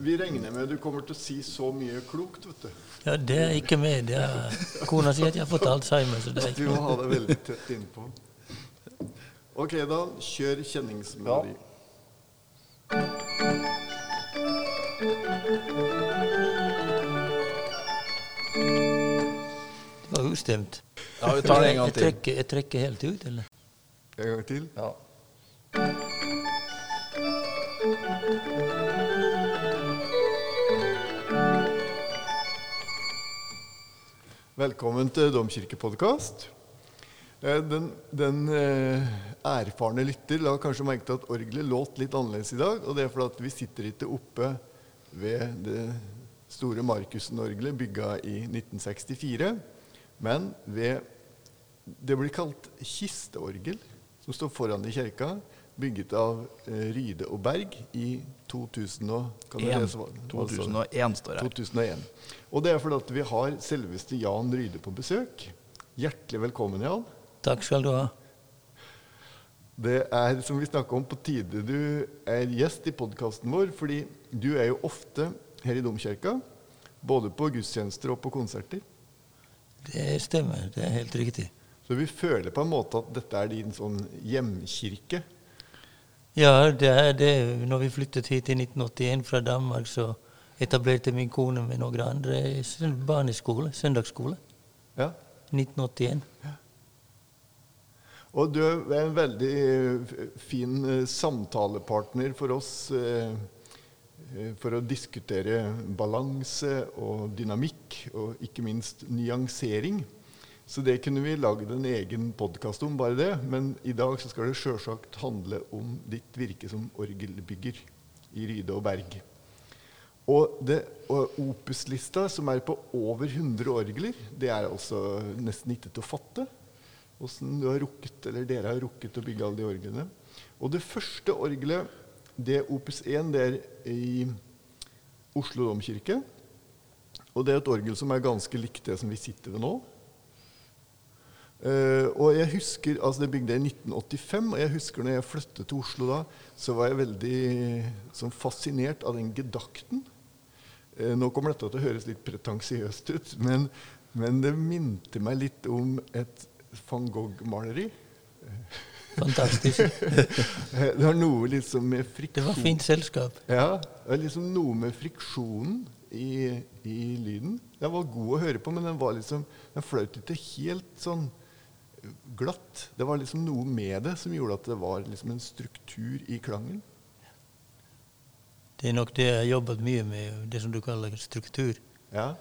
Vi regner med du kommer til å si så mye klokt, vet du. Ja, det er ikke med. Det er, kona sier at jeg har fått alzheimer. så det er ikke... Du må ha det veldig tett innpå. Ok, da kjør kjenningsmelodi. Det var ustemt. Ja, vi tar det en gang Jeg til. trekker, jeg trekker helt ut, eller? En gang til. Ja. Velkommen til Domkirkepodkast. Eh, Den, den eh, erfarne lytter la kanskje merke til at orgelet låt litt annerledes i dag. Og det er fordi vi sitter ikke oppe ved det store Markussen-orgelet bygga i 1964, men ved Det blir kalt kisteorgel, som står foran i kirka, bygget av eh, Ryde og Berg i 2000 og, lese hva- hva det står? 2001 står her. 2001. Og det er fordi at vi har selveste Jan Ryde på besøk. Hjertelig velkommen, Jan. Takk skal du ha. Det er som vi snakka om på tide du er gjest i podkasten vår, fordi du er jo ofte her i domkirka. Både på gudstjenester og på konserter. Det stemmer. Det er helt riktig. Så vi føler på en måte at dette er din sånn hjemkirke. Ja, det er det. Når vi flyttet hit i 1981 fra Danmark, så etablerte min kone med noen andre barneskole, søndagsskole. Ja. 1981. Og du er en veldig eh, fin eh, samtalepartner for oss eh, for å diskutere balanse og dynamikk, og ikke minst nyansering. Så det kunne vi lagd en egen podkast om, bare det. Men i dag så skal det sjølsagt handle om ditt virke som orgelbygger i Ryde og Berg. Og, det, og Opus-lista, som er på over 100 orgler, det er altså nesten ikke til å fatte. Åssen du har rukket, eller dere har rukket å bygge alle de orglene. Og det første orgelet, det Opus 1, det er i Oslo domkirke. Og det er et orgel som er ganske likt det som vi sitter ved nå. Eh, og jeg husker, altså Det bygde jeg i 1985, og jeg husker når jeg flyttet til Oslo da, så var jeg veldig sånn fascinert av den gedakten. Uh, nå kommer dette til å høres litt pretensiøst ut, men, men det minte meg litt om et van Gogh-maleri. Fantastisk. Eh, Det har noe liksom med friksjon Det var fint selskap. Ja, det er liksom noe med friksjonen i, i lyden. Den var god å høre på, men den var liksom Den fløt ikke helt sånn glatt. Det var liksom noe med det som gjorde at det var liksom en struktur i klangen. Det er nok det jeg har jobbet mye med, det som du kaller struktur. Ja,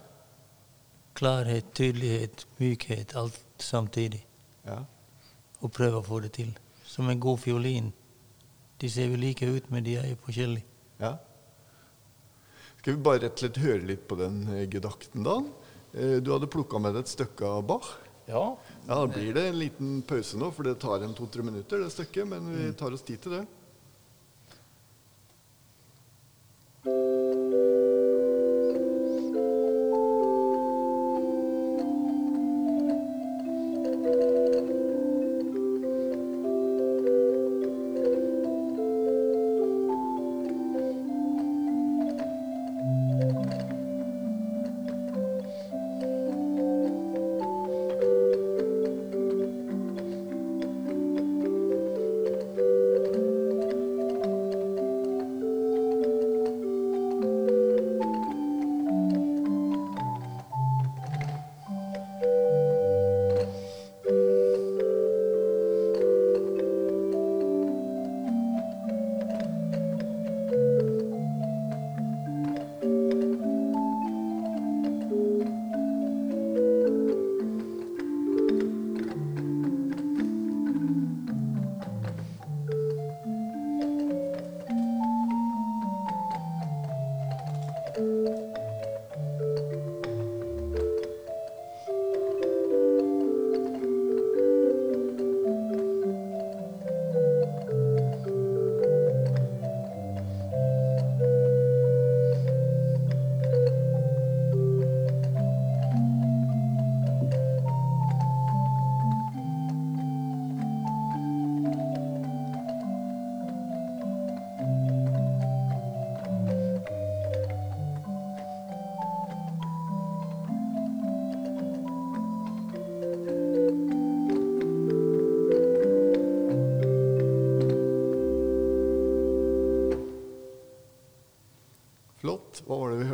Klarhet, tydelighet, mykhet, alt samtidig. ja. Og prøve å få det til. Som en god fiolin. De ser jo like ut, men de er jo forskjellige. ja. Skal vi bare rett og slett høre litt på den eh, gedakten, da? Eh, Du hadde plukka med deg et stykke av Bach. Ja. Ja, Da blir det en liten pause nå, for det tar en to-tre minutter, det stykket. Men vi tar oss tid til det.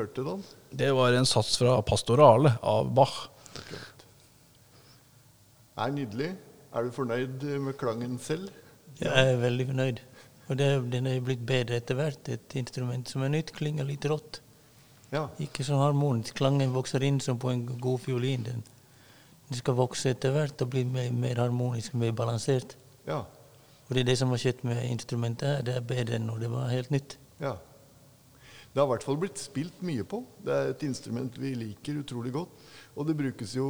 Hva du den? Det var en sats fra Pastorale av Bach. Akkurat. Er nydelig. Er du fornøyd med klangen selv? Jeg er veldig fornøyd. Og det, den er blitt bedre etter hvert. Et instrument som er nytt, klinger litt rått. Ja. Ikke så harmonisk. Klangen vokser inn som på en god fiolin. Den, den skal vokse etter hvert og bli mer, mer harmonisk, mer balansert. Ja. Og det er det som har skjedd med instrumentet her. Det er bedre enn når det var helt nytt. ja. Det har i hvert fall blitt spilt mye på. Det er et instrument vi liker utrolig godt. Og det brukes jo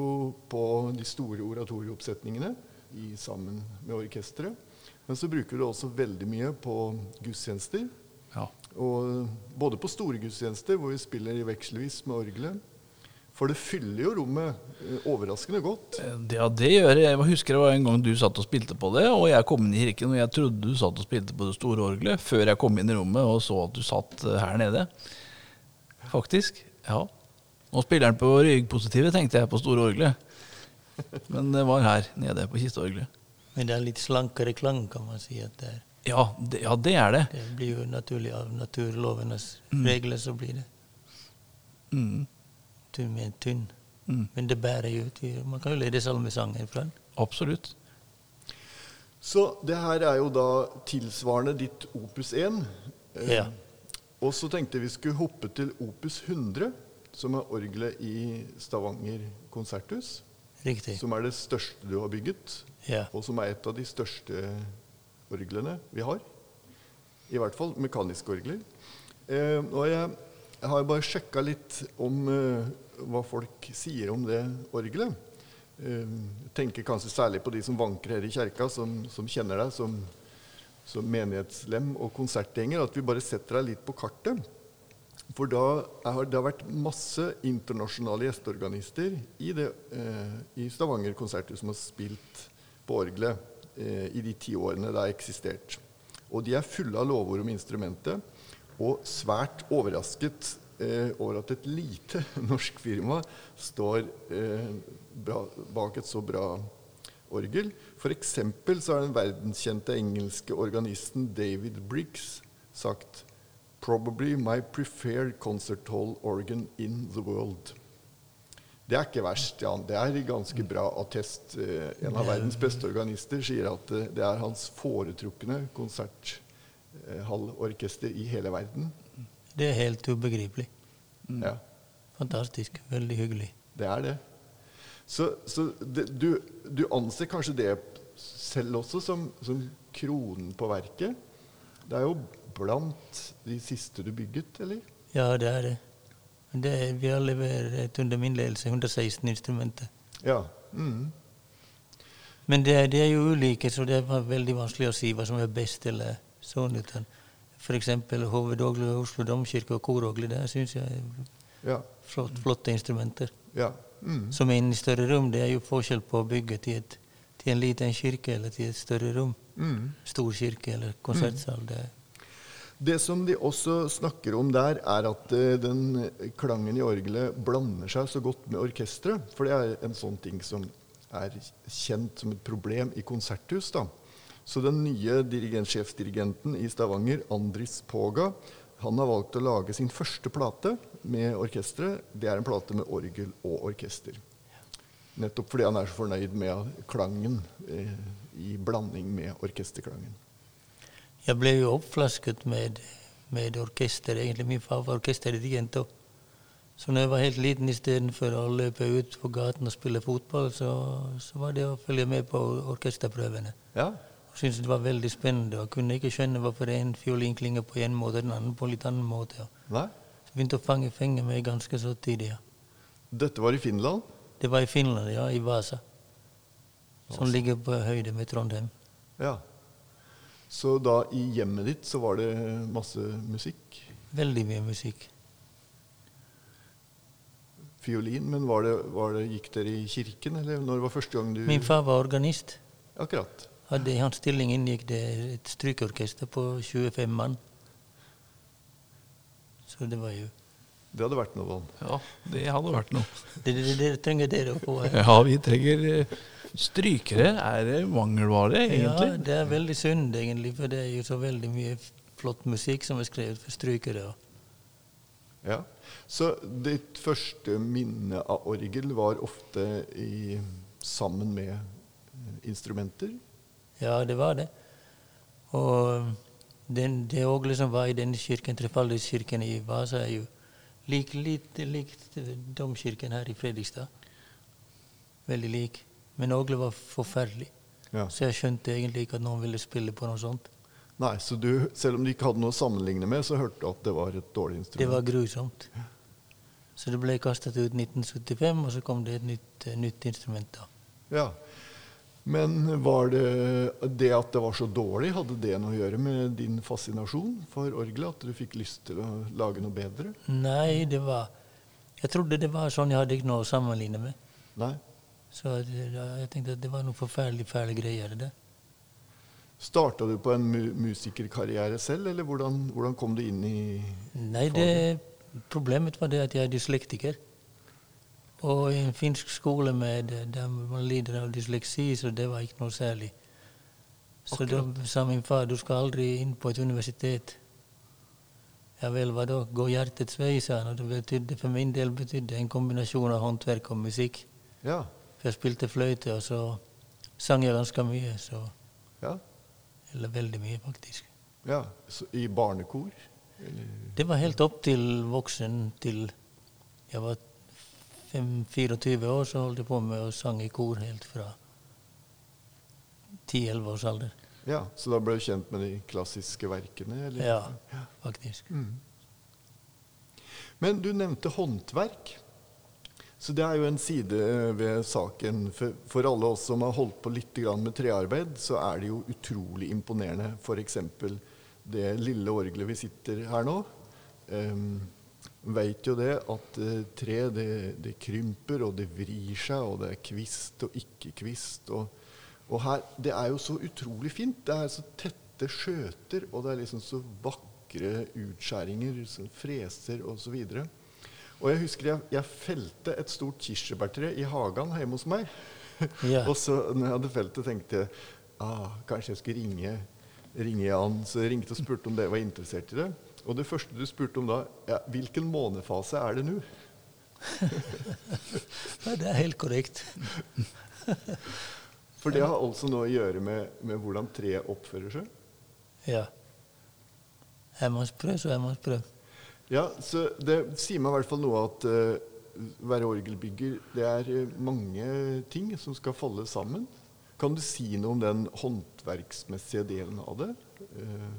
på de store oratorieoppsetningene i, sammen med orkesteret. Men så bruker du det også veldig mye på gudstjenester. Ja. Og både på store gudstjenester, hvor vi spiller i vekselvis med orgelet. For det fyller jo rommet eh, overraskende godt. Ja, det gjør jeg. Jeg husker det var en gang du satt og spilte på det, og jeg kom inn i kirken, og jeg trodde du satt og spilte på det store orgelet, før jeg kom inn i rommet og så at du satt eh, her nede. Faktisk. Ja. Nå spiller han på ryggpositivet, tenkte jeg, på store orgelet. Men det var her nede på kisteorgelet. Men det er litt slankere klang, kan man si. at det er. Ja, det, ja, det er det. Det blir jo naturlig av naturlovenes regler, så blir det Mm. Tynn med tynn. Mm. Men det bærer jo til Man kan jo lede salmesangen fra den. Absolutt. Så det her er jo da tilsvarende ditt opus 1. Eh, Ja. Og så tenkte vi skulle hoppe til opus 100, som er orgelet i Stavanger konserthus. Riktig. Som er det største du har bygget, Ja. og som er et av de største orglene vi har. I hvert fall mekaniske orgler. Eh, og jeg, jeg har bare sjekka litt om eh, hva folk sier om det orgelet. Eh, jeg tenker kanskje særlig på de som vanker her i kjerka, som, som kjenner deg som, som menighetslem og konsertgjenger, at vi bare setter deg litt på kartet. For da er, det har vært masse internasjonale gjesteorganister i, det, eh, i Stavanger konserthus som har spilt på orgelet eh, i de ti årene det har eksistert. Og de er fulle av lovord om instrumentet, og svært overrasket over at et lite norsk firma står eh, bra, bak et så bra orgel. F.eks. så har den verdenskjente engelske organisten David Briggs sagt Probably my preferred concert hall organ in the world. Det er ikke verst, Jan. Det er ganske bra attest. Eh, En av verdens beste organister sier at eh, det er hans foretrukne konserthallorkester i hele verden. Det er helt ubegripelig. Ja, Fantastisk. Veldig hyggelig. det er det. Så, så det, du, du anser kanskje det selv også som, som kronen på verket? Det er jo blant de siste du bygget, eller? Ja, det er det. Det er, vi har levert under min ledelse 116 instrumenter. Ja. Mm. Men det, er- er jo ulike, så det er veldig vanskelig å si hva som er best eller sånn. Utan F.eks. Ved Oslo domkirke og korogle. Det syns jeg er Ja. flott, flotte instrumenter. ja. Mm. Som er inne i større rom. Det er jo forskjell på å bygge til, et, til en liten kirke eller til et større rom. Mm. Stor kirke eller konsertsal. Det er Det som de også snakker om der, er at eh, den klangen i orgelet blander seg så godt med orkesteret. For det er en sånn ting som er kjent som et problem i konserthus. da. Så den nye dirigent, sjefsdirigenten i Stavanger, Andris Poga, han har valgt å lage sin første plate med orkesteret. Det er en plate med orgel og orkester. Nettopp fordi han er så fornøyd med klangen eh, i blanding med orkesterklangen. Jeg ble jo oppflasket med, med orkester. Egentlig min far var orkesterdirigent. Så når jeg var helt liten, istedenfor å løpe ut på gaten og spille fotball, så, så var det å følge med på orkesterprøvene. Ja, syntes det var veldig spennende og kunne ikke skjønne hvorfor en fiolin klinger på en måte og den andre på litt annen måte. Nei? så begynte å fange fenge meg ganske så tidlig. Ja. Dette var i Finland? Det var i Finland, ja, i Vasa. Som ligger på høyde med Trondheim. Ja. Så da i hjemmet ditt så var det masse musikk? Veldig mye musikk. Fiolin, men var det, var det, gikk dere i kirken, eller når det var første gang du Min far var organist. Akkurat. Hadde I hans stilling inngikk det et strykeorkester på 25 mann. Så det var jo Det hadde vært noe vann. Ja, det hadde vært noe. Det, det, det trenger dere å få her. Ja, vi trenger eh, strykere. Er det mangelvare, Ja, det er veldig synd, egentlig, for det er jo så veldig mye flott musikk som er skrevet for strykere. Ja. Så ditt første minne av orgel var ofte i, sammen med eh, instrumenter? Ja, det var det. Og den, det òg som var i denne kirken, Trefaldighetskirken i Vasa, er jo lik, litt likt domkirken her i Fredrikstad. Veldig lik. Men Ågle var forferdelig. Ja. Så jeg skjønte egentlig ikke at noen ville spille på noe sånt. Nei, så du, selv om du ikke hadde noe å sammenligne med, så hørte du at det var et dårlig instrument? Det var grusomt. Så det ble kastet ut 1975, og så kom det et nytt, eh, nytt instrument. da. Ja. Men var det det at det var så dårlig, hadde det noe å gjøre med din fascinasjon for orgelet? At du fikk lyst til å lage noe bedre? Nei, det var Jeg trodde det var sånn, jeg hadde ikke noe å sammenligne med. Nei? Så jeg tenkte at det var noe forferdelig fæle greier. det. Starta du på en mu musikerkarriere selv, eller hvordan, hvordan kom du inn i Nei, det, problemet var det at jeg er dyslektiker. Og i en finsk skole med, der man lider av dysleksi, så det var ikke noe særlig. Så da sa min far du skal aldri inn på et universitet. Ja vel, hva da? Gå hjertets vei, sa han. Og det betydde, for min del betydde en kombinasjon av håndverk og musikk. Ja. For jeg spilte fløyte, og så sang jeg ganske mye. Så, ja. eller veldig mye, faktisk. ja. Så, I barnekor? Eller? Det var helt opp til voksen, til jeg var 24 år, så holdt jeg på med å sange i kor helt fra 10-11 års alder. Ja, Så da ble du kjent med de klassiske verkene? Eller? Ja, faktisk. Mm. Men du nevnte håndverk. Så det er jo en side ved saken. For, for alle oss som har holdt på litt grann med trearbeid, så er det jo utrolig imponerende. F.eks. det lille orgelet vi sitter her nå. Um, Veit jo det at eh, tre det, det krymper, og det vrir seg, og det er kvist og ikke kvist. Og, og her, det er jo så utrolig fint. Det er så tette skjøter, og det er liksom så vakre utskjæringer, sånn freser osv. Og jeg husker jeg, jeg felte et stort kirsebærtre i hagen hjemme hos meg. Yeah. og så når jeg hadde felt det, tenkte jeg ah, kanskje jeg skulle ringe, ringe Jan. Så jeg ringte og spurte om dere var interessert i det. Og det første du spurte om da, ja, hvilken månefase er det nå? Nei, det er helt korrekt. For det har altså noe å gjøre med, med hvordan treet oppfører seg. Ja. Jeg må prøve, så jeg må prøve. Ja, så Det sier meg i hvert fall noe at uh, være orgelbygger, det er eh, mange ting som skal falle sammen. Kan du si noe om den håndverksmessige delen av det? Eh,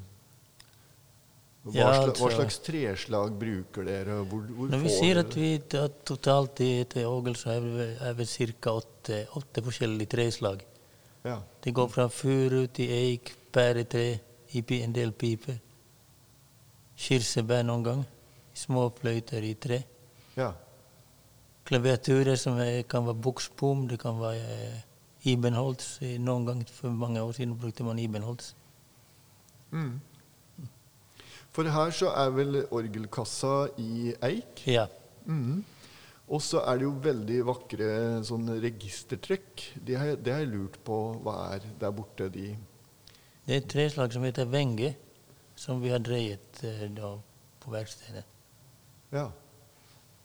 hva, Ja, altså, hva slags treslag bruker dere? Hvor, hvor Når vi sier at vi at totalt i Ågel, så er vi, ca. Åtte, åtte forskjellige treslag. Ja. Det går fra furu til eik, pæretre, en del piper. Kirsebær noen gang. Små fløyter i tre. ja. Klaviaturer som er, kan være buksbom, det kan være eh, Ibenholtz. Eh, Noen gang for mange år siden brukte man Ibenholtz. Mm. For her så er vel orgelkassa i eik. Ja. Mm. Og så er det jo veldig vakre sånn registertrekk. Det har, har jeg lurt på hva er der borte. De Det er et treslag som heter venge, som vi har dreiet eh, da, på verkstedet. Ja.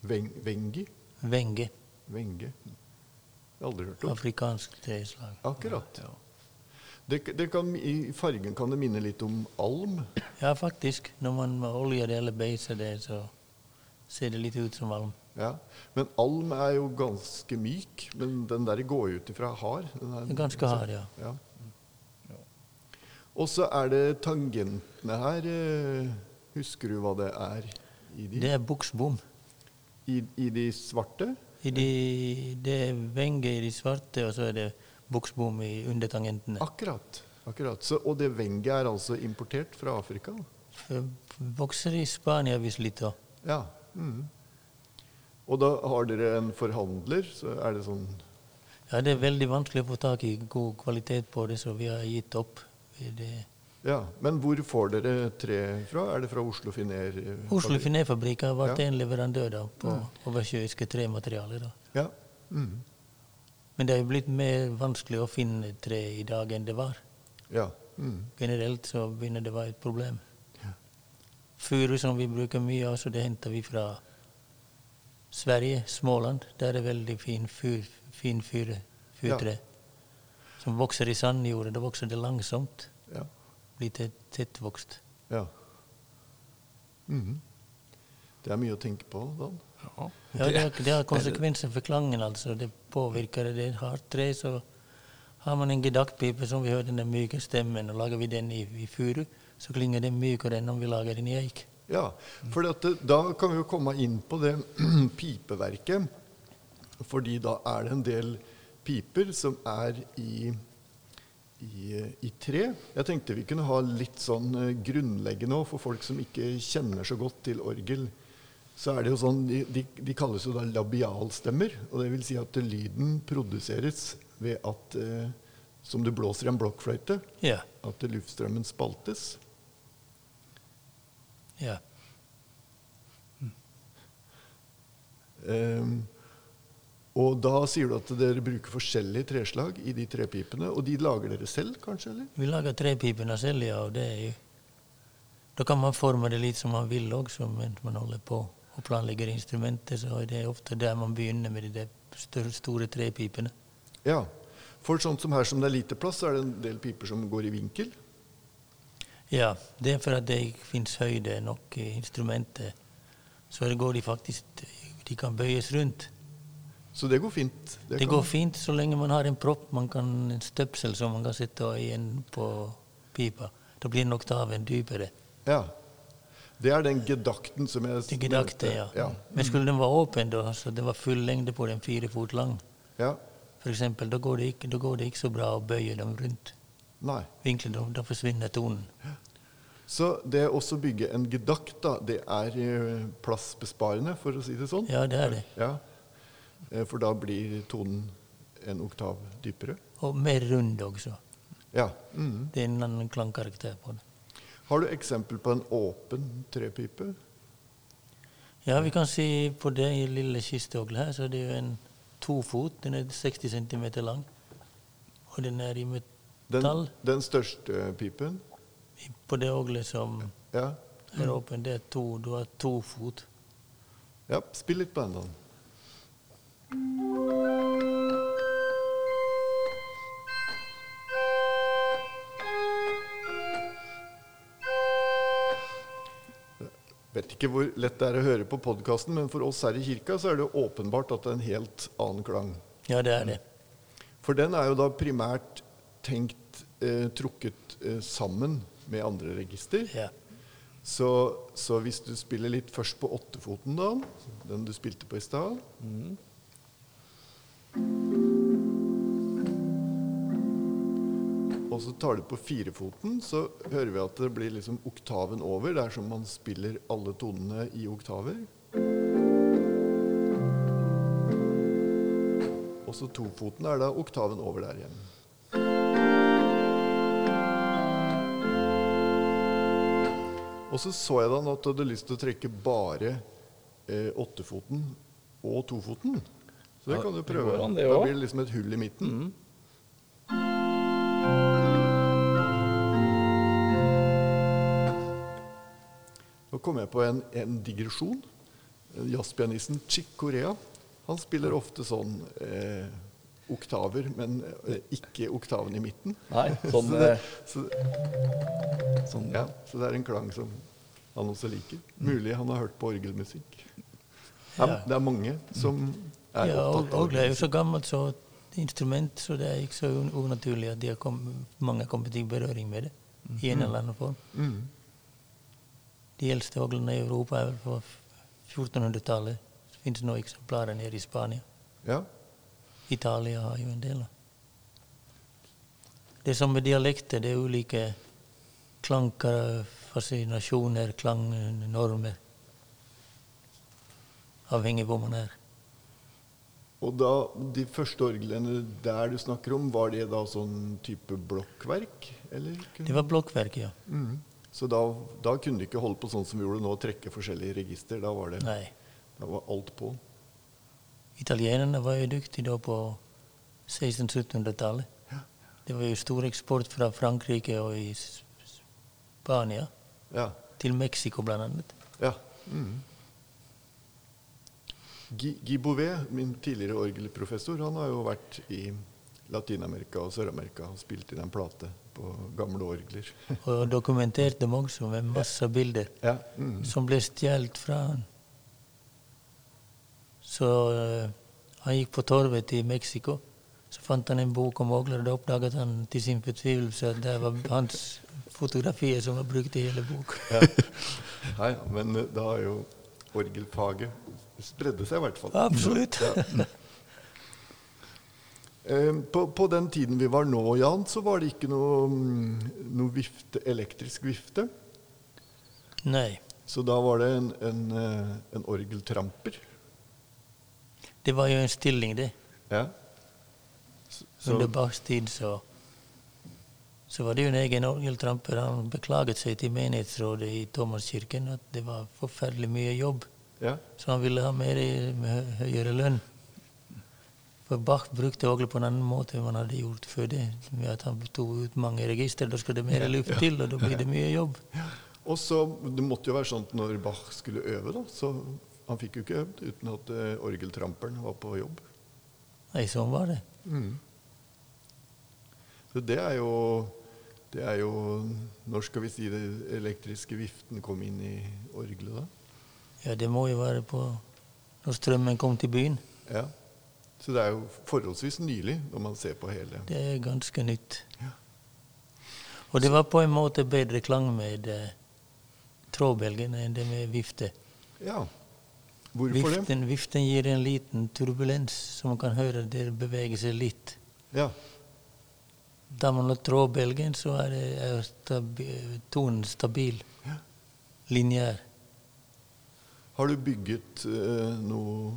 Veng, vengi? Venge. Venge. Jeg har aldri hørt om. Afrikansk treslag. Akkurat. Det, det kan, I fargen kan det minne litt om alm. Ja, faktisk. Når man oljer det eller beiser det, så ser det litt ut som alm. Ja. Men alm er jo ganske myk. Men den der går jo ut ifra hard. Den er- Ganske hard, ja. Ja. Og så er det tangentene her. eh, Husker du hva det er i de? Det er buksbom. I, I de svarte? I de, det er venge i de svarte, og så er det buksbom i undertangentene. Akkurat. akkurat. Så, og det venget er altså importert fra Afrika? For- Vokser i Spania hvis litt òg. Ja. Mm. Og da har dere en forhandler, så er det sånn Ja, det er veldig vanskelig å få tak i god kvalitet på det, så vi har gitt opp. Det, Ja. Men hvor får dere tre fra? Er det fra Oslo Finer? eh, Oslo Finerfabrikk har vært Ja. en leverandør da, på oversjøiske trematerialer. Da. Ja. mhm. Men det er jo blitt mer vanskelig å finne tre i dag enn det var. ja. Mm. Generelt så begynner det å være et problem. Furu som vi bruker mye av, så det henter vi fra Sverige, Småland. Der er det veldig fin, fyr, fin fyr, fyrtre. Som vokser i sandjordet. Da vokser det langsomt. Ja. Blir tett, tettvokst. ja. -hmm. Det er mye å tenke på, Dan. Ja. Det, det har konsekvenser for klangen, altså. Det påvirker det. Hardt tre, så har man en gedaktpipe som vi hører den myke stemmen, og lager vi den i, i furu, så klinger det mykere enn om vi lager den i eik. Ja, for dette, da kan vi jo komme inn på det pipeverket. Fordi da er det en del piper som er i, i, i tre. Jeg tenkte vi kunne ha litt sånn eh, grunnleggende òg, for folk som ikke kjenner så godt til orgel. Så er det jo sånn, De, de, kalles jo da labialstemmer. og det vil si at lyden produseres ved at eh, Som du blåser i en blokkfløyte. Yeah. At luftstrømmen spaltes. ja. Um, og da sier du at dere bruker forskjellige treslag i de trepipene. Og de lager dere selv, kanskje? eller? Vi lager trepipene selv, ja, og det er jo Da kan man forme det litt som man vil også, mens man holder på og planlegger instrumentet, så er det ofte der man begynner med de større, store trepipene. Ja. For sånn som her som det er lite plass, så er det en del piper som går i vinkel. Ja, det er for at det ikke fins høyde nok i instrumentet. Så det går de faktisk De kan bøyes rundt. Så det går fint. Det det går fint så lenge man har en propp, man kan, en støpsel som man kan sette igjen på pipa. Da blir nok oktaven dypere. Ja. Det er den gedakten som jeg Det er gedakte, ja. ja. Men skulle den være åpen, da, så det var full lengde på den, fire fot lang, ja. for eksempel, da går, det ikke, da går det ikke så bra å bøye dem rundt. Nei. Vinkelen, da, da forsvinner tonen. Så det å også bygge en gedakt, da, det er eh, plassbesparende, for å si det sånn? Ja, det er det. Ja. Eh, For da blir tonen en oktav dypere? Og mer rund også. Ja. Mm. Det er en annen klangkarakter på det. Har du eksempel på en åpen trepipe? Ja, vi kan si på det lille kisteorgelet her, så er det jo en tofot. Den er 60 cm lang. Og den er i metall. den største pipen? På det oglet som Ja. er åpen, det er to, du har to fot. ja. Spill litt på den, da. Vet ikke hvor lett det er å høre på podkasten, men for oss her i kirka så er det åpenbart at det er en helt annen klang. Ja, det er det. For den er jo da primært tenkt eh, trukket eh, sammen med andre register. Ja. Så, så hvis du spiller litt først på åttefoten, da, den du spilte på i stad Og så tar du på firefoten, så hører vi at det blir liksom oktaven over. Det er som man spiller alle tonene i oktaver. Og så tofoten er da oktaven over der igjen. Og så så jeg da at du hadde lyst til å trekke bare eh, åttefoten og tofoten. Så det kan du prøve. da blir det liksom et hull i midten. Kom jeg på en, en digresjon. Jazzpianisten Chick Corea han spiller ofte sånn eh, oktaver, men eh, ikke oktaven i midten. Nei, sånn, så, det, eh, så, sånn ja, så det er en klang som han også liker. Mulig han har hørt på orgelmusikk. Ja. Det er mange som er Ja, opptatt av orgelet er jo så gammelt så instrument, så det er ikke så un- unaturlig at de har kom, mange har kommet i berøring med det i en eller annen form. Mm. De eldste orglene i Europa er vel fra 1400-tallet. Det finnes noen eksemplarer nede i Spania. Ja. Italia har jo en del. Det er som med dialekter, det er ulike klanker, fascinasjoner, klangnormer. Avhengig hvor man er. Og da, de første orglene der du snakker om, var det da sånn type blokkverk? Eller? Det var blokkverk, ja. Mhm. Så da, da kunne du ikke holde på sånn som vi gjorde nå, trekke forskjellige register. Da var, det, da var alt på. Italienerne var jo dyktige da på 1600-1700-tallet. Det var jo stor eksport fra Frankrike og i Spania. Ja. til Mexico, annet. Ja. Mm. Guy Guy Bouvet, min tidligere orgelprofessor, han har jo vært i Latin-Amerika og Sør-Amerika og spilt inn en plate på gamle orgler. Og dokumenterte dem også med masse bilder ja. Mm. som ble stjålet fra han. Så uh, han gikk på torvet i Mexico. Så fant han en bok om orgler, og da oppdaget han til sin fortvilelse at det var hans fotografier som var brukt i hele boka. Ja. Men eh, da har jo orgelfaget spredde seg i hvert fall. Absolutt. Ja. Eh, På, på den tiden vi var nå, Jan, så var det ikke noe, mm, noe vifte, elektrisk vifte. Nei. Så da var det en, en, eh, en orgeltramper. Det var jo en stilling, det. Ja. Så, så, Under Bachs tid så, så var det jo en egen orgeltramper. Han beklaget seg til menighetsrådet i Thomaskirken at det var forferdelig mye jobb. ja. Så han ville ha mer høyere lønn. For Bach brukte orgelet på en annen måte enn man hadde gjort før det. Med at han tok ut mange register. Da skal det mer luft til, og da blir det mye jobb. Og så, Det måtte jo være sånn at når Bach skulle øve, da, så han fikk jo ikke øvd uten at eh, orgeltramperen var på jobb. Nei, sånn var det. Så det er jo det er jo Når skal vi si det elektriske viften kom inn i orgelet, da? Ja, det må jo være på når strømmen kom til byen. Ja. Så det er jo forholdsvis nylig når man ser på hele Det er ganske nytt. Ja. Og det var på en måte bedre klang med eh, trådbelgen enn det med vifte. Ja. Hvorfor det? Viften, viften gir en liten turbulens, så man kan høre det beveger seg litt. Ja. Da man har trådbelgen, så er, det, er stabi, tonen stabil. Ja. Lineær. Har du bygget eh, noe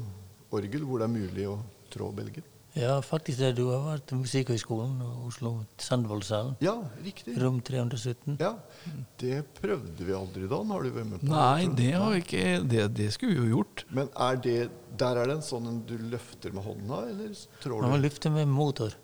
orgel hvor det er mulig å trå belgen? Ja, faktisk det. du har vært Musikkhøgskolen og Oslo Sandvollsalen. Ja, riktig. Rom 317. Ja, Det prøvde vi aldri, da. Har du vært med på Nei, det har vi ikke Det, det skulle vi jo gjort. Men er det, der er det en sånn en du løfter med hånda, eller trår Man løfter med motor.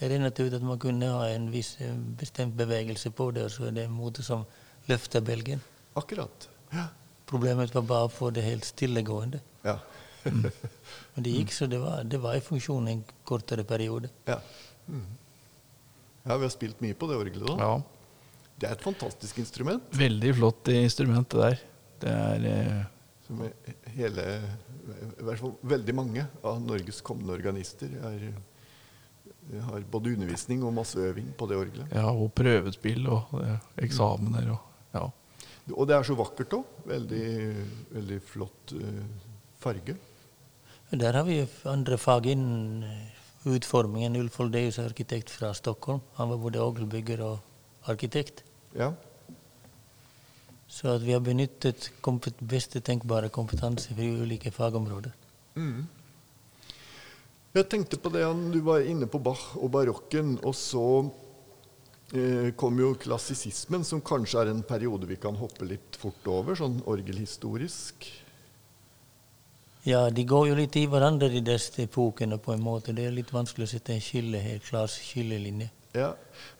Jeg regnet ut at man kunne ha en viss eh, bestemt bevegelse på det, og så er det en motor som løfter belgen. Akkurat. Ja. Problemet var bare å få det helt stillegående. Ja. Men det gikk, så det var, det var i funksjon en kortere periode. ja. Mm. ja, vi har spilt mye på det orgelet da. Ja, Det er et fantastisk instrument. Veldig flott instrument, det der. Det er eh, Som hele, i hvert fall veldig mange av Norges kommende organister er, har både undervisning og masse øving på det orgelet. Ja, og prøvespill og eh, eksamener og Ja. Og det er så vakkert òg. Veldig, veldig flott eh, farge. Der har vi andre fag innen eh, utformingen. Ulf Oldeus er arkitekt fra Stockholm. Han var både orgelbygger og arkitekt. Ja. Så vi har benyttet beste tenkbare kompetanse for ulike fagområder. Mm. Jeg tenkte på det, du var inne på Bach og barokken, og så eh, kom jo klassisismen, som kanskje er en periode vi kan hoppe litt fort over, sånn orgelhistorisk. Ja, de går jo litt i hverandre, de disse epokene, på en måte. Det er litt vanskelig å sette en skille, helt klar skillelinje. Ja.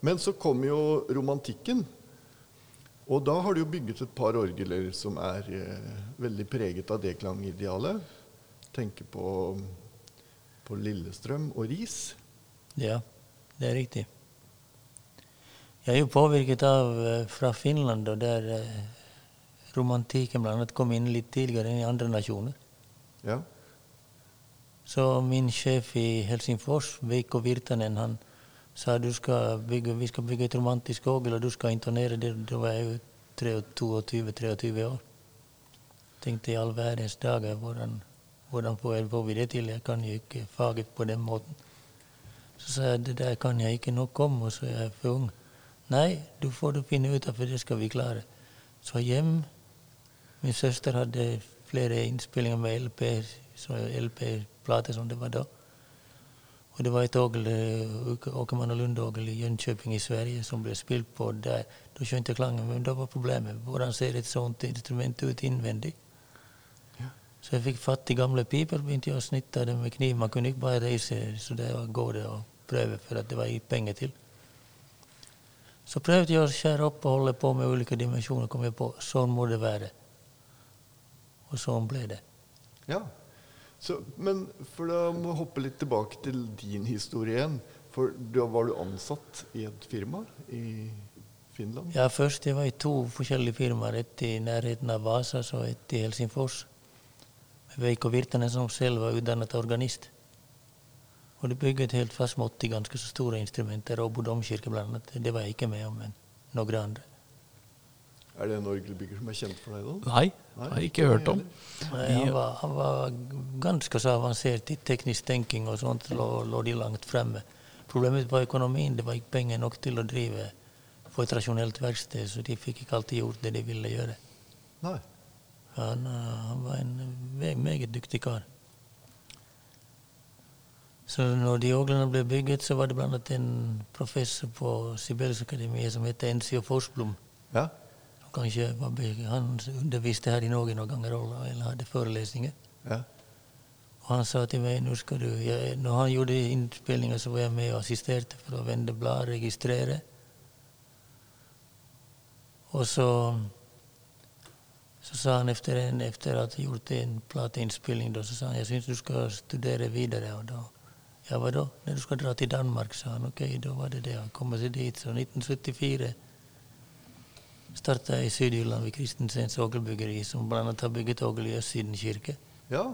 Men så kommer jo romantikken, og da har du jo bygget et par orgeler som er eh, veldig preget av det klangidealet. Tenker på, på Lillestrøm og Ris. Ja, det er riktig. Jeg er jo påvirket av eh, fra Finland, og der eh, romantikken blant annet kom inn litt tidligere enn i andre nasjoner. Ja. Så min sjef i Helsingfors, Veikko Virtanen, han sa du skal bygge, vi skal bygge et romantisk orgel, og du skal intonere det. Da var jeg jo 22-23 år. Tenkte i all verdens dager, hvordan, hvordan får jeg- får vi det til? Jeg kan jo ikke faget på den måten. Så sa jeg det der kan jeg ikke nok om, og så er jeg for ung. Nei, du får du finne ut av, for det skal vi klare. Så hjem. Min søster hadde flere innspillinger med LP-er, LP-plater som det var da. Og det var et orgel, eh, Åkermann og Lund-orgel i Jönköping i Sverige som ble spilt på der. Da skjønte jeg klangen, men da var problemet hvordan ser et sånt instrument ut innvendig? Så jeg fikk fatt i gamle piper og begynte å snitte dem med kniv. Man kunne ikke bare reise så det var gårde og prøve, for det var gitt penger til. Så prøvde jeg å skjære opp og holde på med ulike dimensjoner. kom jeg på. Sånn må det være. Og sånn ble det. Ja. Så, men for da må jeg hoppe litt tilbake til din historie igjen. For da var du ansatt i et firma i Finland? Ja, først jeg var i to forskjellige firmaer. Et i nærheten av Vasa og et i Helsingfors. Veiko Virtanen som selv var utdannet organist. Og de bygget helt fast måte ganske så store instrumenter. Åbo domkirke annet. Det var jeg ikke med om, men noen andre. Er det en orgelbygger som er kjent for deg, da? Nei, Nei har jeg ikke hørt om. Nei, han, var, han, var, ganske så avansert i teknisk tenking og sånt. Lå, lå de langt fremme. Problemet var økonomien. Det var ikke penger nok til å drive på et rasjonelt verksted, så de fikk ikke alltid gjort det de ville gjøre. Nei. Han, han var en meget dyktig kar. Så når de orglene ble bygget, så var det bl.a. en professor på Sibeliusakademiet som het Enzio Forsblom. Ja. Kanskje Han underviste her i Norge noen ganger eller hadde forelesninger. Ja. Og han sa til meg nå skal du, jeg, Når han gjorde innspillinga, så var jeg med og assisterte for å vende blad, registrere. Og så så sa han en, efter at jeg gjort en plateinnspilling, så sa han jeg syns du skal studere videre. Og da, ja, hva da? Når du skal dra til Danmark, sa han. Ok, da var det det. Han kom seg dit. Så 1974 starta i Syd-Jylland ved Kristensens Ågelbyggeri, som bl.a. har bygget Ågel i Østsiden kirke. Ja.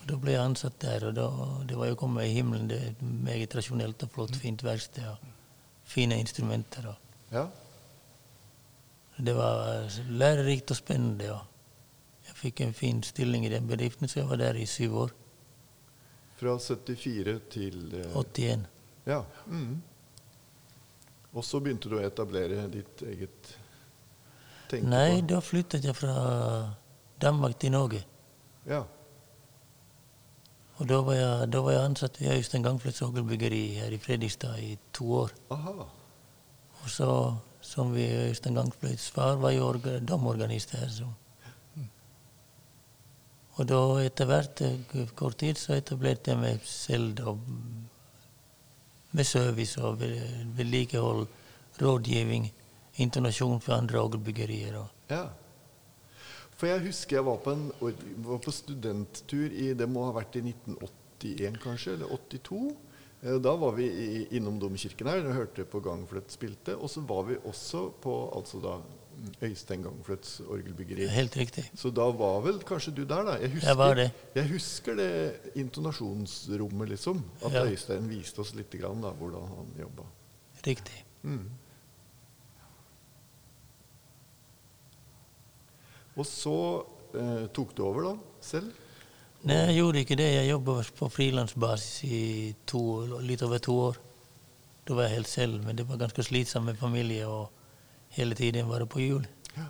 Og Da ble jeg ansatt der, og da, det var jo kommet i himmelen. Det er et meget rasjonelt og flott, fint verksted. og Fine instrumenter. Og. Ja. Det var lærerikt og spennende. Og Jeg fikk en fin stilling i den bedriften, så jeg var der i syv år. Fra 74 til eh, 81. Ja. Mm. Og så begynte du å etablere ditt eget tenke Nei, da flyttet jeg fra Danmark til Norge. Ja. Og da var jeg, da var jeg ansatt ved Øystein Gangflets ågelbyggeri her i Fredrikstad i to år. Aha. Og så som vi Øystein Gangfløyts far var jo domorganist her. Så. Og da etter hvert, eh, kort tid, så etablerte jeg meg selv da, med service og vedlikehold, rådgivning, internasjon for andre orgelbyggerier. Ja. For jeg husker jeg var på, en, var på studenttur i Det må ha vært i 1981, kanskje? Eller 82? Eh, da var vi innom domkirken her og hørte på gangfløtt spilte. Og så var vi også på altså da, Øystein Gangfløts orgelbyggeri. Helt riktig. Så da var vel kanskje du der, da? Jeg husker, jeg var det. Jeg husker det intonasjonsrommet, liksom. At ja. Øystein viste oss litt grann, da, hvordan han jobba. Riktig. Mm. Og så eh, tok du over, da, selv? Nei, jeg gjorde ikke det. Jeg jobba på frilansbasis i to, litt over to år. Da var jeg helt selv, men det var ganske slitsomt med familie og hele tiden være på hjul. Ja.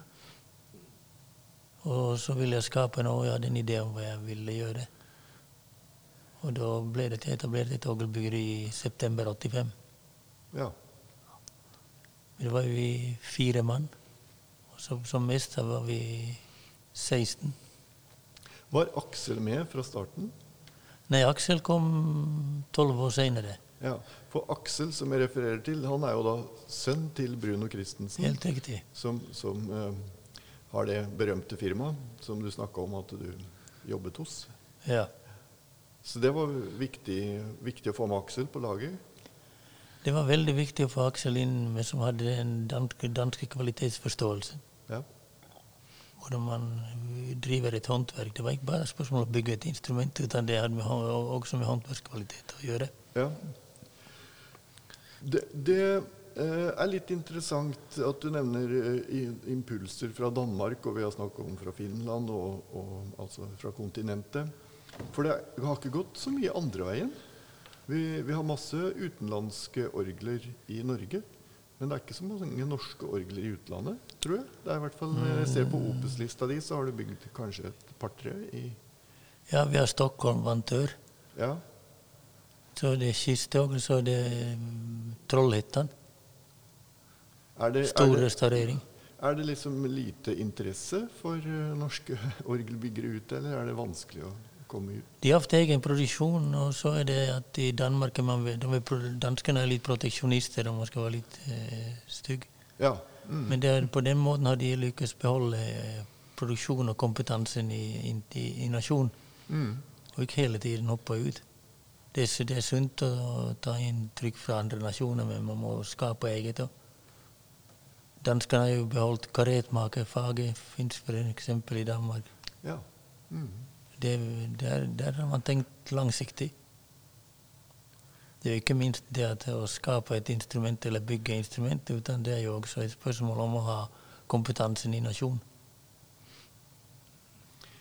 Og så ville jeg skape noe, jeg hadde en idé om hva jeg ville gjøre. Og da ble det etablert et orgelbyggeri i september 85. Ja. Det var vi fire mann. Og så, som mest var vi 16. Var Aksel med fra starten? Nei, Aksel kom tolv år seinere. Ja, For Aksel, som jeg refererer til, han er jo da sønn til Bruno Christensen. Helt riktig. Som, som uh, har det berømte firmaet som du snakka om at du jobbet hos. Ja. Så det var viktig, viktig å få med Aksel på laget? Det var veldig viktig å få Aksel inn, med som hadde den danske, danske kvalitetsforståelsen. Ja hvordan man driver et håndverk. Det var ikke bare spørsmål om å bygge et instrument, utan det hadde også med håndverkskvalitet å gjøre. Ja. Det, det eh, er litt interessant at du nevner eh, impulser fra Danmark, og vi har snakket om fra Finland, og, og altså fra kontinentet. For det har ikke gått så mye andre veien. Vi, vi har masse utenlandske orgler i Norge. Men det er ikke så mange norske orgler i utlandet, tror jeg. Det er i hvert fall, Når jeg ser på Opus-lista di, så har du bygd kanskje et par-tre i Ja, vi har Stockholm Vantør. Ja. Så det er kisteorgel, så det er mm. Stor restaurering. Er det liksom lite interesse for uh, norske orgelbyggere ute, eller er det vanskelig å komme ut? De har hatt egen produksjon, og så er det at i Danmark man, de er, Danskene er litt proteksjonister, om man skal være litt eh, stygg. Ja. Mm. Men det er, på den måten har de lykkes beholde produksjonen produksjon og kompetansen i, i, i, i nasjonen, Mm. og ikke hele tiden hoppe ut. Det det er sunt å ta inntrykk fra andre nasjoner, men man må skape eget. Danskene har jo beholdt karetmakerfaget, fins f.eks. i Danmark. Ja. Mm. Det, der, der har man tenkt langsiktig. Det er jo ikke minst det at å skape et instrument eller bygge instrument, utan det er jo også et spørsmål om å ha kompetansen i nasjonen.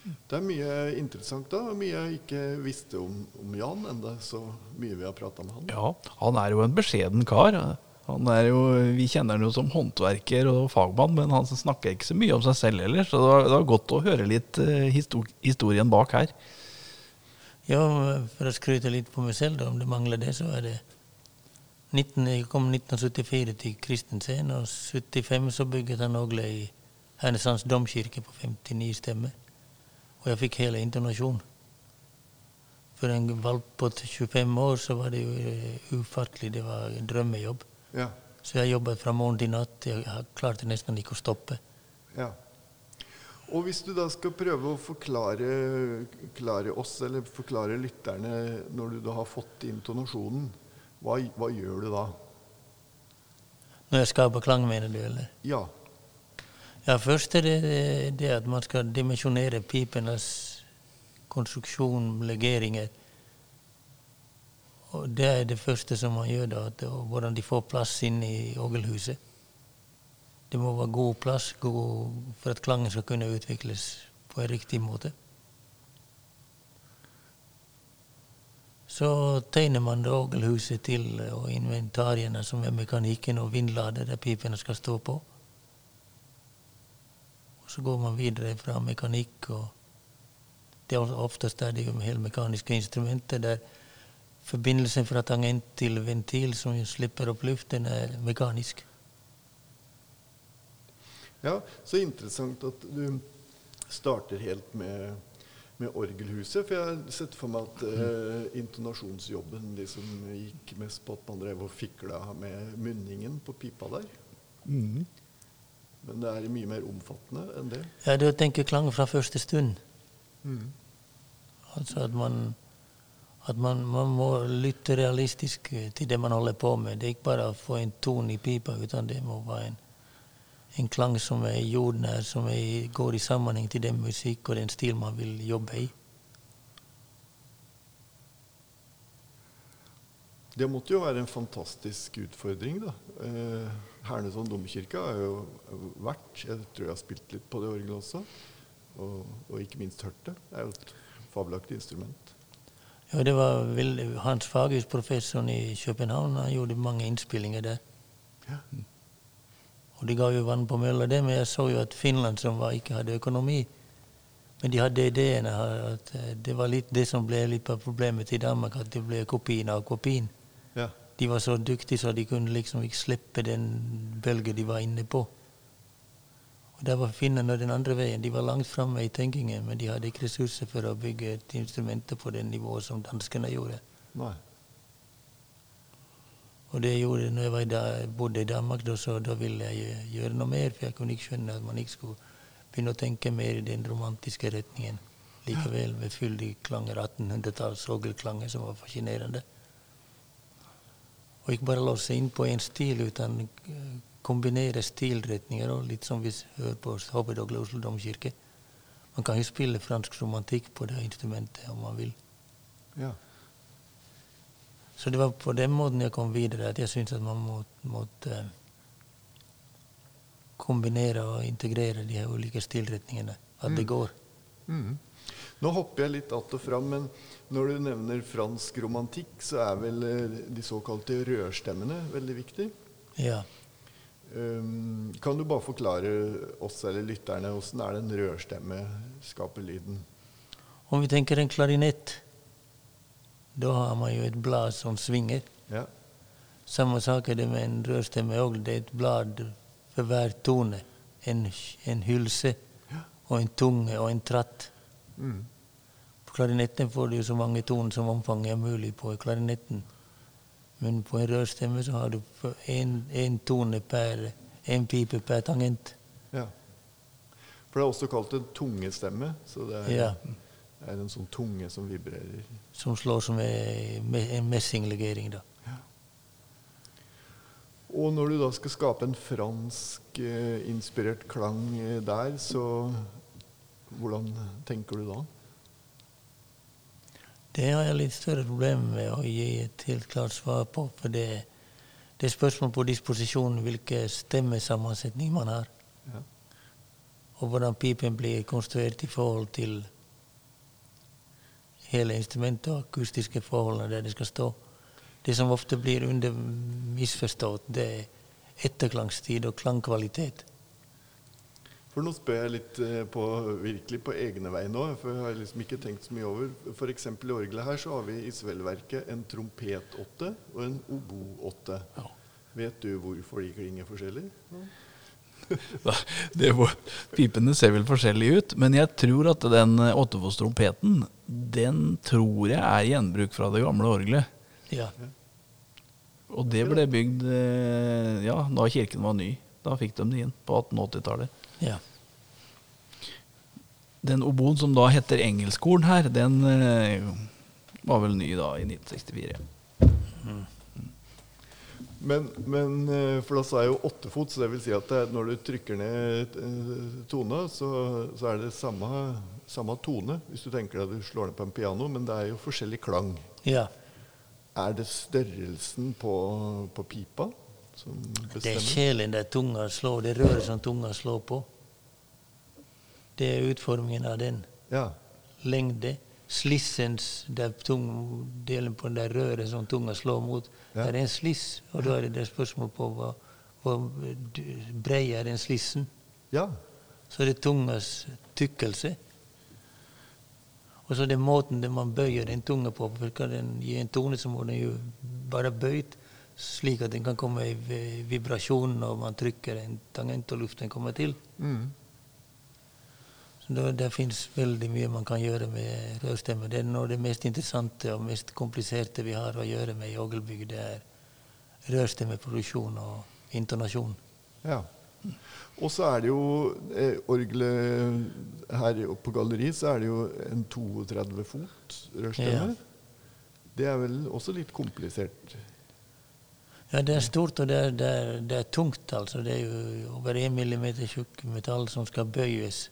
Det er mye interessant da, og mye jeg ikke visste om, om Jan enda så mye vi har prata med han. Ja, han er jo en beskjeden kar. Han er jo, vi kjenner han jo som håndverker og fagmann, men han snakker ikke så mye om seg selv heller. Så det var, det var godt å høre litt eh, historien bak her. Ja, for å skryte litt på meg selv, da, om det mangler det, så er det 19, Jeg kom 1974 til Kristensen, og 75 så bygget han Ågle i Hernesands domkirke på 59 stemmer. Og jeg fikk hele intonasjonen. For en valp på 25 år så var det jo eh, ufattelig. Det var en drømmejobb. Ja. Så jeg jobbet fra morgen til natt. Jeg klarte nesten ikke å stoppe. ja. Og hvis du da skal prøve å forklare, forklare oss, eller forklare lytterne, når du da har fått intonasjonen, hva, hva gjør du da? Når jeg skaper klang, mener du, eller? Ja. Ja, først er det det at man skal dimensjonere pipenes konstruksjon, legeringer. Og det er det første som man gjør, da, at, hvordan de får plass inn i orgelhuset. Det må være god plass god, for at klangen skal kunne utvikles på en riktig måte. Så tegner man ågelhuset til og inventariene som er mekanikken og vindlader der pipene skal stå på. Så går man videre fra mekanikk og det er Oftest er det jo helmekaniske instrumenter der forbindelsen fra tangent til ventil som jo slipper opp luften, er mekanisk. ja. Så interessant at du starter helt med, med orgelhuset. For jeg har sett for meg at eh, intonasjonsjobben liksom gikk mest på at man drev og fikla med munningen på pipa der. Men det er mye mer omfattende enn det. Ja, det å tenke klang fra første stund. Altså at man at man, man må lytte realistisk til det man holder på med. Det er ikke bare å få en tone i pipa, utan det må være en, en klang som er jordnær, som er, går i sammenheng til den musikk og den stil man vil jobbe i. Det måtte jo være en fantastisk utfordring, da. Eh, Hernesand domkirke har jo vært Jeg tror jeg har spilt litt på det orgelet også. Og, og ikke minst hørt det. Det er jo et fabelaktig instrument. Ja, det var vel, Hans Fagerhus, professoren i København, han gjorde mange innspillinger der. Ja. Og de ga jo vann på mølla, det, men jeg så jo at Finland, som var, ikke hadde økonomi Men de hadde ideene. at eh, Det var litt det som ble litt av problemet i Danmark, at det ble kopien av kopien. De var så dyktige så de kunne liksom ikke slippe den bølgen de var inne på. Og Der var finnene den andre veien. De var langt framme i tenkingen, men de hadde ikke ressurser for å bygge et instrument på det nivået som danskene gjorde. Nei. Og det gjorde når jeg da, bodde i Danmark, da, så da ville jeg gjøre noe mer, for jeg kunne ikke skjønne at man ikke skulle begynne å tenke mer i den romantiske retningen. Likevel med fyldige klanger, 1800-talls orgelklanger som var fascinerende. Ikke bare låse seg inn på én stil, utan eh, kombinere stilretninger, og litt som vi hører på Hovedorgel Oslo domkirke. Man kan jo spille fransk romantikk på det instrumentet om man vil. Ja. Så det var på den måten jeg kom videre, at jeg syntes at man må, måtte eh, kombinere og integrere de her ulike stilretningene. At det går. Mhm. Nå hopper jeg litt att og fram, men når du nevner fransk romantikk, så er vel eh, de såkalte rørstemmene veldig viktig. Ja. Um, kan du bare forklare oss eller lytterne åssen er det en rørstemme skaper lyden? Om vi tenker en klarinett, da har man jo et blad som svinger. Ja. Samme sak er det med en rørstemme òg. Det er et blad for hver tone. En, en hylse og en tunge og en tratt. Mm. På klarinetten får du så mange toner som omfanget er mulig på klarinetten. Men på en rørstemme så har du én tone per en pipe per tangent. Ja. For det er også kalt en tungestemme. Så det er, Ja. er en sånn tunge som vibrerer. Som slår som en en messinglegering, da. Ja. Og når du da skal skape en fransk eh, inspirert klang eh, der, så hvordan tenker du da? Det har jeg litt større problemer med å gi et helt klart svar på. For det, det er spørsmål på disposisjon hvilken stemmesammensetning man har. Ja. Og hvordan pipen blir konstruert i forhold til hele instrumentet og akustiske forholdene der det skal stå. Det som ofte blir under misforstått, det er etterklangstid og klangkvalitet. For nå spør jeg litt eh, på, virkelig på egne vei nå, for jeg har liksom ikke tenkt så mye over. F.eks. i orgelet her så har vi i svellverket en trompetåtte og en oboåtte. Ja. Vet du hvorfor de klinger forskjellig? Det var, pipene ser vel forskjellig ut, men jeg tror at den åttefoss-trompeten, den tror jeg er gjenbruk fra det gamle orgelet. Ja. Og det ble bygd eh, ja, da kirken var ny. Da fikk de det inn på 1880-tallet. Ja. Den oboen som da heter engelskorn her, den eh, var vel ny da i 1964. Men, men eh, for da sa jeg jo åttefot, så det vil si at det, når du trykker ned eh, tona, så, så er det samme, samme tone, hvis du tenker deg at du slår ned på en piano, men det er jo forskjellig klang. ja. Er det størrelsen på, på pipa som Det er bestemmer? kjelen der tunga slår, det røret som tunga slår på. Det er utformingen av den. Ja. Lengde. Slissens, der tung, delen på det røret som tunga slår mot, Ja. Det er en sliss. Og da er det et spørsmål på hva, hvor brei er den slissen. ja. Så det er tungas tykkelse. Og så er det måten det man bøyer den tunga på. For skal den gi en tone, så må den jo bare bøyd slik at den kan komme i vibrasjon når man trykker en tangent og luften kommer til. Mm. Så da, Det fins veldig mye man kan gjøre med rørstemmer. Det er noe av det mest interessante og mest kompliserte vi har å gjøre med i Ågelbygg, Det er rørstemmeproduksjon og intonasjon. ja. Og så er det jo eh, orgelet her på galleriet, så er det jo en 32 fot rørstemme. Det er vel også litt komplisert? Ja, det er stort, og det er, det er, det er tungt. altså. Det er jo over én millimeter tjukk metall som skal bøyes.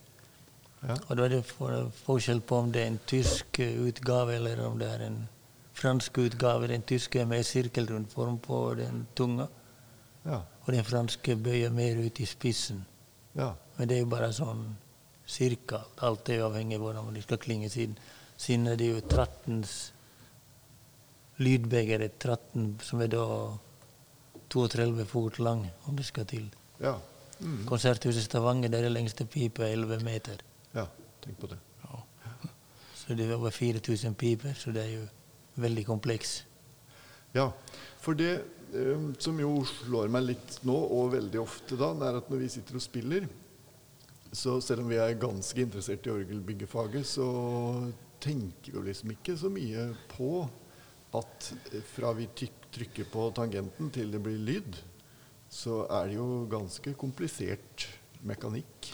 Ja. Og da er det for, forskjell på om det er en tysk utgave eller om det er en fransk utgave. Den tyske er med sirkelrund form på den tunga, Ja. og den franske bøyer mer ut i spissen. ja. Men det er jo bare sånn cirka. Alt er avhengig av hvordan de skal klinge. Siden, siden er det jo 13 lydbeger, trattens 13 som er da 32 fot lang, om det skal til. Ja. Mm. Konserthuset Stavanger, der er lengste pipe 11 meter. ja. Tenk på det. Så det er over 4000 piper, så det er jo veldig kompleks. Ja, for det eh, som jo slår meg litt nå, og veldig ofte da, er at når vi sitter og spiller, så selv om vi er ganske interessert i orgelbyggefaget, så tenker vi jo liksom ikke så mye på at eh, fra vi tyk- trykker på tangenten til det blir lyd, så er det jo ganske komplisert mekanikk.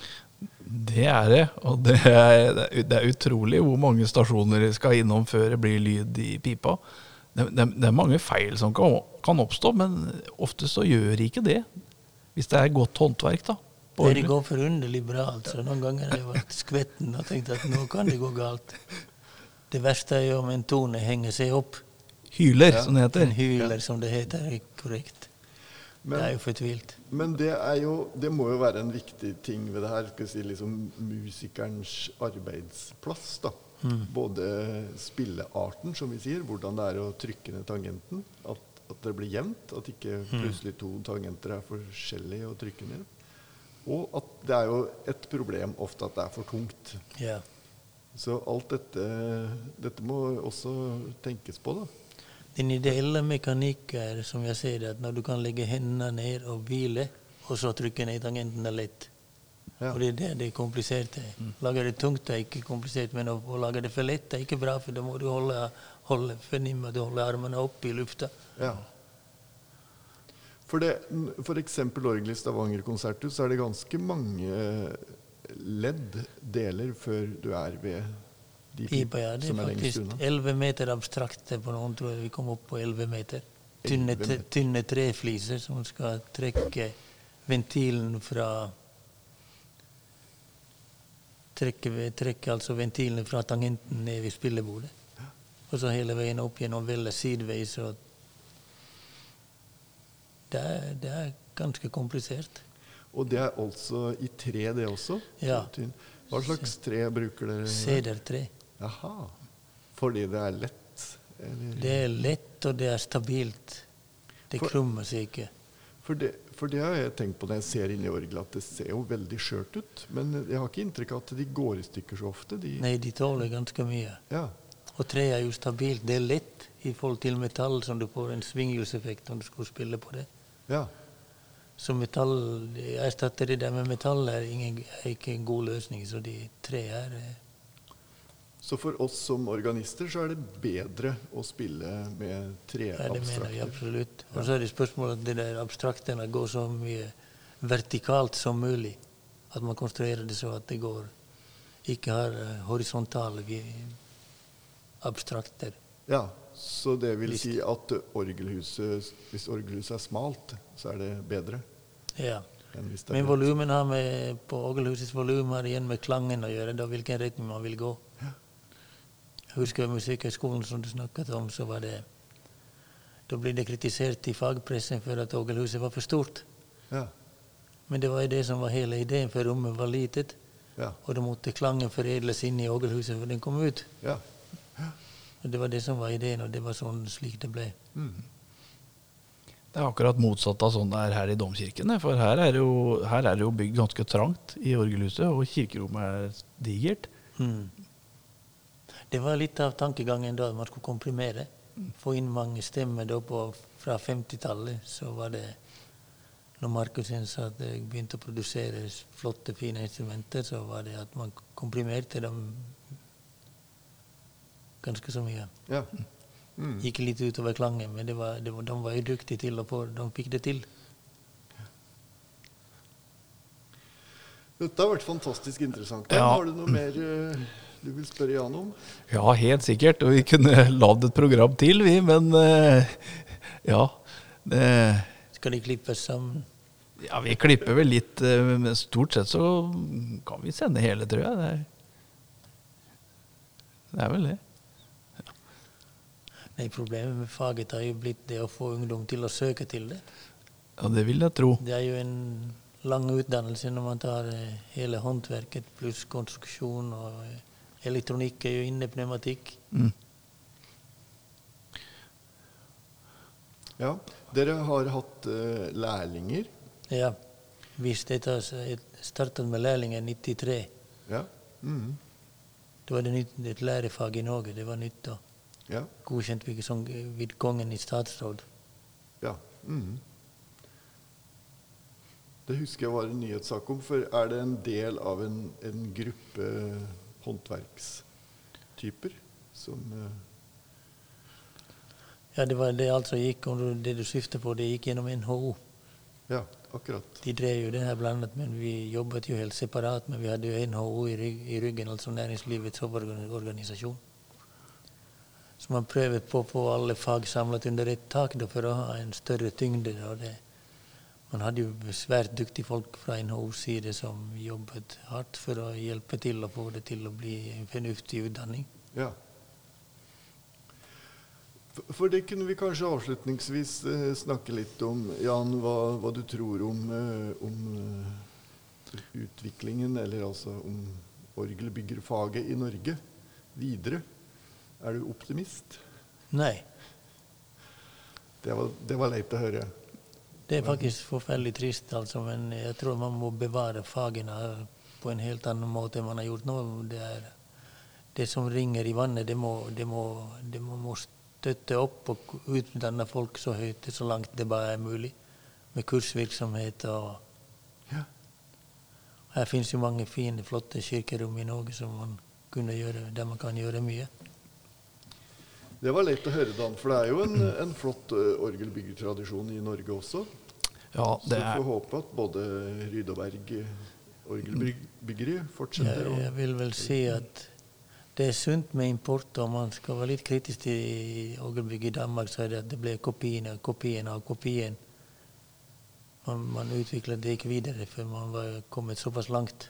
Det er det, og det er, det er utrolig hvor mange stasjoner det skal innom før det blir lyd i pipa. Det, det, det er mange feil som kan, kan oppstå, men ofte så gjør ikke det. Hvis det er godt håndverk, da. Det går forunderlig bra. altså. Noen ganger har jeg vært skvetten og tenkt at nå kan det gå galt. Det verste er jo om en tone henger seg opp. Hyler, Ja. som det heter. En hyler, som det heter. er korrekt. Men- det er jo fortvilt. Men det, er jo, det må jo være en viktig ting ved det her. Skal vi si liksom Musikerens arbeidsplass. da. Både spillearten, som vi sier, hvordan det er å trykke ned tangenten. At, at det blir jevnt. At ikke plutselig to tangenter er forskjellige å trykke ned. Og at det er jo et problem ofte at det er for tungt. Ja. Så alt dette, dette må også tenkes på, da. Den ideelle mekanikk er som jeg ser det, at når du kan legge hendene ned og hvile, og så trykke ned tangentene lett. Ja. Og det er det det er komplisert. Lage det tungt er ikke komplisert, men å, å lage det for lett er ikke bra, for da må du holde, holde fornemme at du holder armene oppe i lufta. Ja. For, det, for eksempel orgelet i Stavanger konserthus, så er det ganske mange ledd, deler, før du er ved de Pipa, ja. Det er faktisk elleve 11 meter abstrakte på noen, tror jeg vi kom opp på 11 meter. Tynne, 11 tre- meter. tynne trefliser som skal trekke ventilen fra trekke, trekke altså ventilene fra tangenten ned ved spillebordet. Og så hele veien opp gjennom vellet sideveis. Og det, er, det er ganske komplisert. Og det er altså i tre, det også? Ja. Hva slags tre bruker dere? Sedertre. Jaha. Fordi det er lett? Eller? Det er lett, og det er stabilt. Det For- krummer seg ikke. For det, for det har jeg tenkt på når jeg ser inn i orgelet, at det ser jo veldig skjørt ut. Men jeg har ikke inntrykk av at de går i stykker så ofte. De, Nei, de tåler ganske mye. Ja. Og treet er jo stabilt. Det er lett i forhold til metall, som du får en svinghjulseffekt når du skal spille på det. ja. Så metall, jeg erstatter det der med metall er, ingen, er ikke en god løsning. Så de tre er Så for oss som organister så er det bedre å spille med Ja, det mener jeg absolutt. Og så er det spørsmålet at det der abstraktene går så mye vertikalt som mulig. At man konstruerer det så at det går ikke har eh, horisontale abstrakter. Ja, så det vil si at orgelhuset, hvis orgelhuset er smalt, så er det bedre Ja. Men volumen har med, på orgelhusets volum har igjen med klangen å gjøre, da hvilken retning man vil gå. Jeg husker Musikkhøgskolen som du snakket om, så var det Da ble det kritisert i fagpressen for at orgelhuset var for stort. Ja, Men det var jo det som var hele ideen, for rommet var litet. ja, Og da måtte klangen foredles inn i orgelhuset før den kom ut. ja. Og Det var det som var ideen, og det var sånn slik det ble. Mm. Det er akkurat motsatt av sånn det er her i domkirkene. For her er det jo, her er det jo bygd ganske trangt i orgelhuset, og kirkerommet er digert. Mm. Det var litt av tankegangen da, man skulle komprimere. Få inn mange stemmer da på, fra 50-tallet. Så var det Når Markussen sa at jeg begynte å produsere flotte, fine instrumenter, så var det at man komprimerte dem ganske så mye. ja. Mm. Gikk litt utover klangen, men det var, det var, de var jo dyktige til å få De fikk det til. Dette har vært fantastisk interessant. Ja. Har du noe mer eh, du vil spørre Jan om? Ja, helt sikkert. Og vi kunne lagd et program til, vi, men eh, ja. Det, Skal de klippes sammen? ja, vi klipper vel litt, eh, men stort sett så kan vi sende hele, tror jeg. Det er, det er vel det. Nei, Problemet med faget har jo blitt det å få ungdom til å søke til det. Ja, det vil jeg tro. Det er jo en lang utdannelse når man tar eh, hele håndverket pluss konstruksjon og elektronikk er jo inne, pneumatikk. Mm. Ja, Dere har hatt uh, lærlinger. Ja. Hvis dette startet med lærlinger i 93, Ja. Mm. da var det nytt, et lærefag i Norge. Det var nytt da. Ja. Godkjent som, ved kongen i statsråd. ja. Mm. Det husker jeg var en nyhetssak om. For er det en del av en, en gruppe håndverkstyper som eh, Ja, det var det altså gikk, det du syfter på, det gikk gjennom NHO. Ja, akkurat. De drev jo det her blandet, men vi jobbet jo helt separat. Men vi hadde jo NHO i, rygg, i ryggen, altså Næringslivets hovedorganisasjon. Så man prøvde på å få alle fag samlet under ett tak da, for å ha en større tyngde. Da. Det, man hadde jo svært dyktige folk fra NHOs side som jobbet hardt for å hjelpe til å få det til å bli en fornuftig utdanning. Ja. For- det kunne vi kanskje avslutningsvis eh, snakke litt om, Jan, hva, hva du tror om, eh, om eh, utviklingen, eller altså om orgelbyggerfaget i Norge videre. Er du optimist? Nei, Det var, det var leit å høre. Det er faktisk forferdelig trist, altså, men jeg tror man må bevare fagene på en helt annen måte enn man har gjort nå. Det, er, det som ringer i vannet, det må, det må, det må, støtte opp og utdanne folk så høyt så langt det bare er mulig. Med kursvirksomhet og Ja. Her finnes jo mange fine, flotte kirkerom i Norge som man kunne gjøre, der man kan gjøre mye. Det var lett å høre, Dan, for det er jo en, en flott orgelbyggetradisjon orgelbyggertradisjon i Norge også. Ja, Så det vi er får håpe at både Ryd og Berg eh, orgelbyggeri fortsetter. Jeg, jeg vil vel si at det er sunt med import, og man skal være litt kritisk til orgelbygg i Danmark, så er det at det blir kopien av kopien av kopien. Man, man utviklet det ikke videre før man var kommet såpass langt.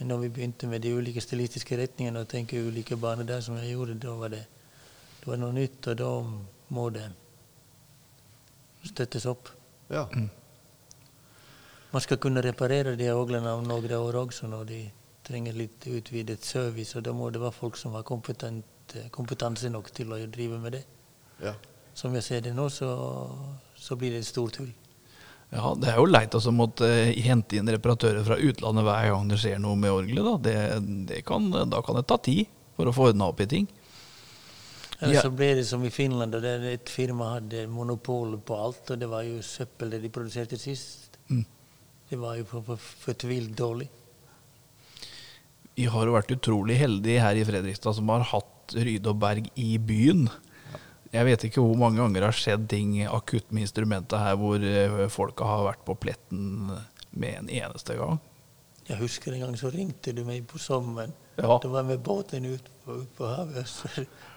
Men når vi begynte med de ulike stilistiske retningene og tenke ulike baner der, som jeg gjorde, da var det, det var noe nytt, og da må det støttes opp. Ja. Man skal kunne reparere de orglene om noen år også når de trenger litt utvidet service, og da må det være folk som har kompetanse nok til å drive med det. ja. Som jeg ser det nå, så, så blir det et stort hull. Ja, det er jo leit å måtte eh, hente inn reparatører fra utlandet hver gang det skjer noe med orgelet. Da. Det, det kan, da kan det ta tid for å få ordna opp i ting. Eller så ble det som i Finland, der et firma hadde monopol på alt, og det var jo søppel det de produserte sist. Mm. Det var jo for- for- fortvilt dårlig. Vi har jo vært utrolig heldige her i Fredrikstad som har hatt Ryde og Berg i byen. Jeg vet ikke hvor mange ganger det har skjedd ting akutt med instrumentet her hvor eh, folka har vært på pletten med en eneste gang. Jeg husker en gang så ringte du meg på sommeren. Ja. Da var vi med båten ut på, ut på havet. Så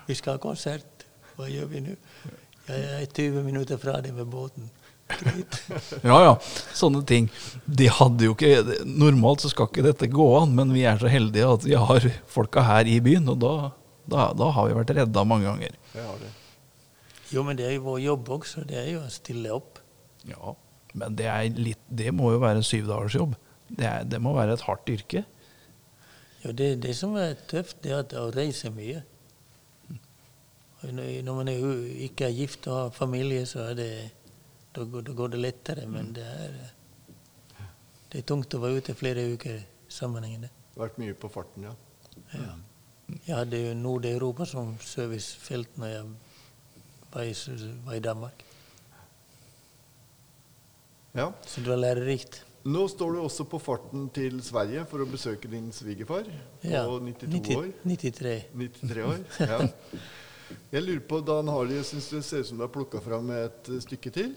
vi skal ha konsert. Hva gjør vi nå? Jeg er 20 minutter fra deg med båten. Ja ja, sånne ting. De hadde jo ikke Normalt så skal ikke dette gå an, men vi er så heldige at vi har folka her i byen, og da, da, da har vi vært redda mange ganger. Ja, det. Jo, men det er jo vår jobb også. Det er jo å stille opp. Ja, Men det, er litt, det må jo være en syvdagersjobb. Det, er- det må være et hardt yrke. Jo, det, det som er tøft, det er at å reise mye. Når man er, ikke er gift og har familie, så det, da, går- da går det lettere. Men det er, det er tungt å være ute flere uker sammenhengende. Vært mye på farten, ja. Ja. Jeg hadde jo Nord-Europa som servicefelt når jeg var i, var i Danmark. ja. Så det var lærerikt. Nå står du også på farten til Sverige for å besøke din svigerfar Ja. på 92 90 år. 93. 93 år. Ja. Jeg lurer på, Dan Harley, jeg syns det ser ut som du har plukka fram et eh, stykke til.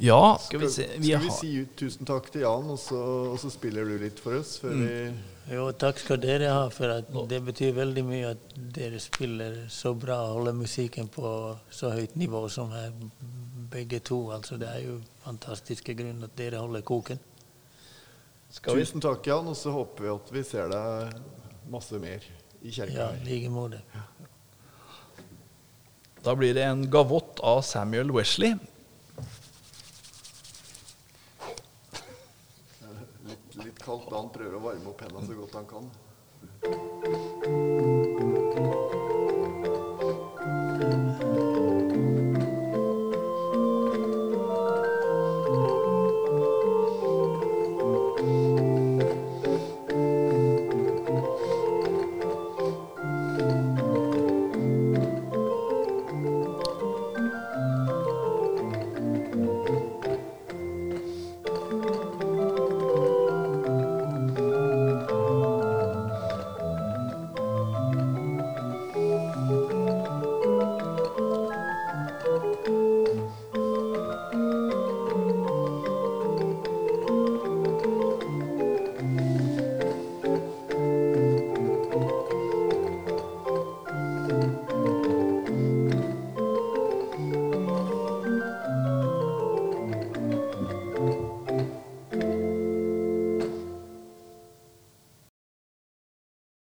Ja, skal vi se skal vi vi har, si ut tusen takk til Jan, og så, og så spiller du litt for oss? Før Mm. vi Jo, takk skal dere ha, for at det betyr veldig mye at dere spiller så bra og holder musikken på så høyt nivå som her, begge to. Altså, det er jo fantastiske grunner at dere holder koken. Skal vi Tusen takk, Jan, og så håper vi at vi ser deg masse mer i kirka. Ja, i like måte. Da blir det en gavott av Samuel Wesley. Litt, litt kaldt, han prøver å varme opp hendene så godt han kan.